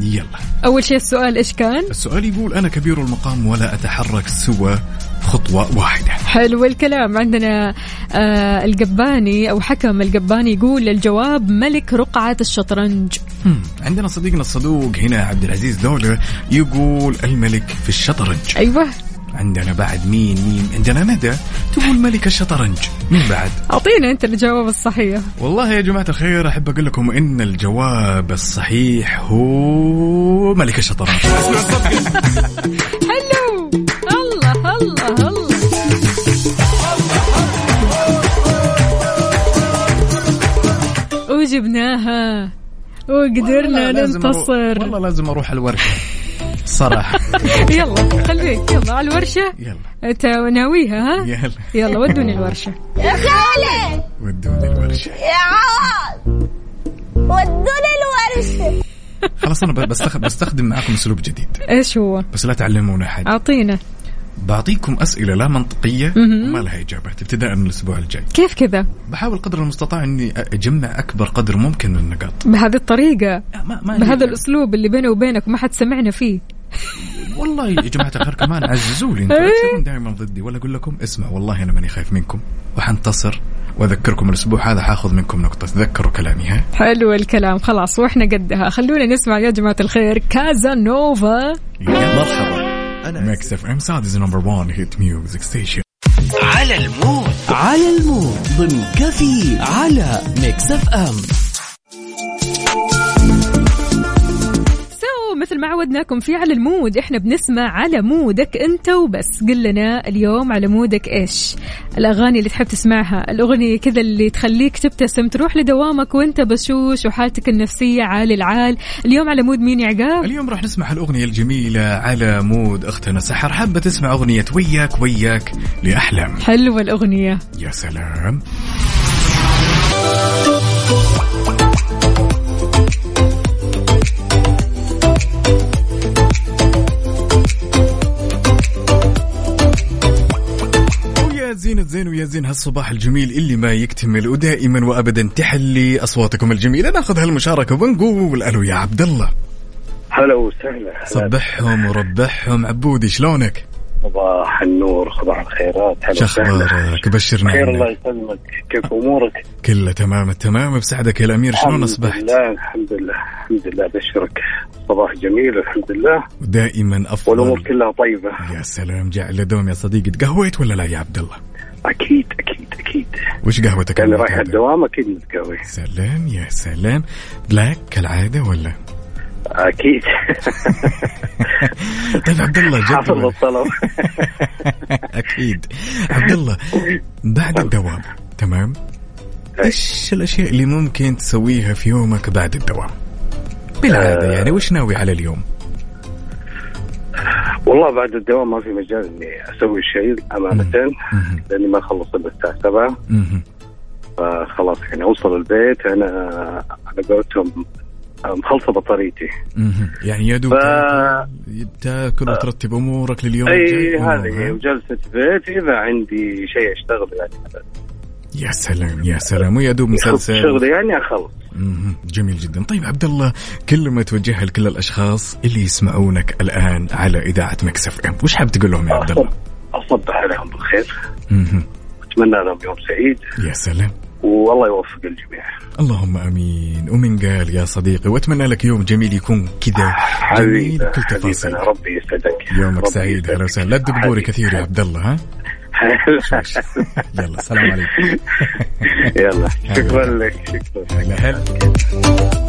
[SPEAKER 1] يلا.
[SPEAKER 2] أول شيء السؤال إيش كان؟
[SPEAKER 1] السؤال يقول أنا كبير المقام ولا أتحرك سوى خطوة واحدة.
[SPEAKER 2] حلو الكلام عندنا آه القباني أو حكم القباني يقول الجواب ملك رقعة الشطرنج.
[SPEAKER 1] عندنا صديقنا الصدوق هنا عبد العزيز دولة يقول الملك في الشطرنج.
[SPEAKER 2] أيوه.
[SPEAKER 1] عندنا بعد مين مين عندنا ندى تقول ملك الشطرنج مين بعد؟
[SPEAKER 2] اعطينا أنت الجواب الصحيح.
[SPEAKER 1] والله يا جماعة الخير أحب أقول لكم إن الجواب الصحيح هو ملك الشطرنج
[SPEAKER 2] حلو الله الله الله. وجبناها وقدرنا ننتصر.
[SPEAKER 1] والله لازم أروح الورشة. صراحة. [laughs]
[SPEAKER 2] يلا خليك. يلا على الورشة.
[SPEAKER 1] يلا.
[SPEAKER 2] انت ناويها ها؟
[SPEAKER 1] يلا.
[SPEAKER 2] يلا ودوني الورشة.
[SPEAKER 1] ودوني الورشة.
[SPEAKER 9] ودوني الورشة.
[SPEAKER 1] خلاص أنا بستخدم, بستخدم معاكم أسلوب جديد.
[SPEAKER 2] إيش هو؟
[SPEAKER 1] بس لا تعلمونا حاجة
[SPEAKER 2] أعطينا.
[SPEAKER 1] بعطيكم أسئلة لا منطقية
[SPEAKER 2] مهم.
[SPEAKER 1] وما لها إجابات ابتداء من الأسبوع الجاي.
[SPEAKER 2] كيف كذا؟
[SPEAKER 1] بحاول قدر المستطاع إني أجمع أكبر قدر ممكن من النقاط
[SPEAKER 2] بهذه الطريقة
[SPEAKER 1] ما ما
[SPEAKER 2] بهذا الأسلوب اللي بيني وبينك وما حد سمعنا فيه.
[SPEAKER 1] والله يا جماعة الخير كمان عززوا لي لا
[SPEAKER 2] إيه.
[SPEAKER 1] تصيرون دائما ضدي. ولا أقول لكم اسمع والله أنا ماني خايف منكم وحنتصر وأذكركم الأسبوع هذا حأخذ منكم نقطة. تذكروا كلامي ها؟
[SPEAKER 2] حلو الكلام خلاص وإحنا قدها. خلونا نسمع يا جماعة الخير كازا نوفا
[SPEAKER 1] مرحبا. أنا Mix FM Saudi's number 1 hit music station
[SPEAKER 8] على ال mood. على ال mood. ضمن كفي على
[SPEAKER 2] Mix FM ما عودناكم في على ال mood. إحنا بنسمع على mood ك أنت وبس. قل لنا اليوم على mood ك إيش؟ الأغاني اللي تحب تسمعها الأغنية كذا اللي تخليك تبتسم تروح لدوامك وأنت بشوش وحالتك النفسية عالي العال. اليوم على mood مين يا عقاب؟
[SPEAKER 1] اليوم راح نسمع الأغنية الجميلة على mood أختنا سحر. حابة تسمع أغنية وياك وياك لأحلام.
[SPEAKER 2] حلوة الأغنية.
[SPEAKER 1] يا سلام. زينة زين ويا زين هالصباح الجميل اللي ما يكتمل ودائما وابدا. تحلي أصواتكم الجميلة. ناخذ هالمشاركة ونقول ألو يا عبد الله
[SPEAKER 3] هلا وسهلا. هلا.
[SPEAKER 1] صبحهم وربحهم. عبودي شلونك؟
[SPEAKER 10] صباح النور صباح الخيرات.
[SPEAKER 1] شو. أخبارك؟ بشرنا
[SPEAKER 10] خير الله يسلمك. كيف أمورك؟
[SPEAKER 1] كله تمام التمام بسعدك يا الأمير. شلون
[SPEAKER 10] الحمد
[SPEAKER 1] أصبحت؟
[SPEAKER 10] لله الحمد لله. الحمد لله بشرك. صباح جميل الحمد لله.
[SPEAKER 1] دائما
[SPEAKER 10] والأمور
[SPEAKER 1] افضل
[SPEAKER 10] كلها طيبة.
[SPEAKER 1] يا سلام جعل دوم يا صديقي. تقهويت ولا لا يا عبد الله
[SPEAKER 10] أكيد أكيد أكيد.
[SPEAKER 1] وش قهوتك
[SPEAKER 10] يعني
[SPEAKER 1] المعتادة؟
[SPEAKER 10] رايح الدوام أكيد متقوي
[SPEAKER 1] سلام يا سلام. بلاك كالعادة ولا؟
[SPEAKER 10] أكيد. [laughs]
[SPEAKER 1] طيب عبد الله
[SPEAKER 10] حافظ الطلب [laughs]
[SPEAKER 1] أكيد. عبد الله بعد الدوام تمام؟ إيش الأشياء اللي ممكن تسويها في يومك بعد الدوام؟ بالعادة
[SPEAKER 10] آه.
[SPEAKER 1] يعني وش ناوي على اليوم؟
[SPEAKER 10] والله بعد الدوام ما في مجال إني أسوي شيء
[SPEAKER 1] أمانة.
[SPEAKER 10] لأني ما خلص إلا الساعة 7
[SPEAKER 1] مهم.
[SPEAKER 10] فخلاص يعني أوصل البيت أنا على قولتهم مخلصة بطاريتي.
[SPEAKER 1] يعني يا دوب
[SPEAKER 10] ف-
[SPEAKER 1] تاكل- وترتب أمورك لليوم إي
[SPEAKER 10] هذه؟ وجلسة بيت إذا عندي شيء أشتغل يعني
[SPEAKER 1] يا سلام يا سلام ويا دوب مسلسل.
[SPEAKER 10] شغلي يعني اخلص.
[SPEAKER 1] جميل جدا. طيب عبد الله كلمة توجهها لكل الأشخاص اللي يسمعونك الآن على إذاعة مكسف أم وش حاب تقول لهم يا عبد الله؟
[SPEAKER 10] اصبح عليهم بالخير.
[SPEAKER 1] مهم.
[SPEAKER 10] أتمنى لهم يوم سعيد.
[SPEAKER 1] يا سلام.
[SPEAKER 10] والله يوفق الجميع.
[SPEAKER 1] اللهم آمين. ومن قال يا صديقي وأتمنى لك يوم جميل يكون كذا جميل
[SPEAKER 10] حبيبي
[SPEAKER 1] كل تفاصيل
[SPEAKER 10] حبيبنا ربي يسعدك.
[SPEAKER 1] يومك سعيد هلا
[SPEAKER 10] يسعدك.
[SPEAKER 1] وسهلا. لا تدق كثير يا عبد الله ها. [laughs] يلا سلام عليكم.
[SPEAKER 10] يلا شكرا لك شكرا.
[SPEAKER 1] هلا هلا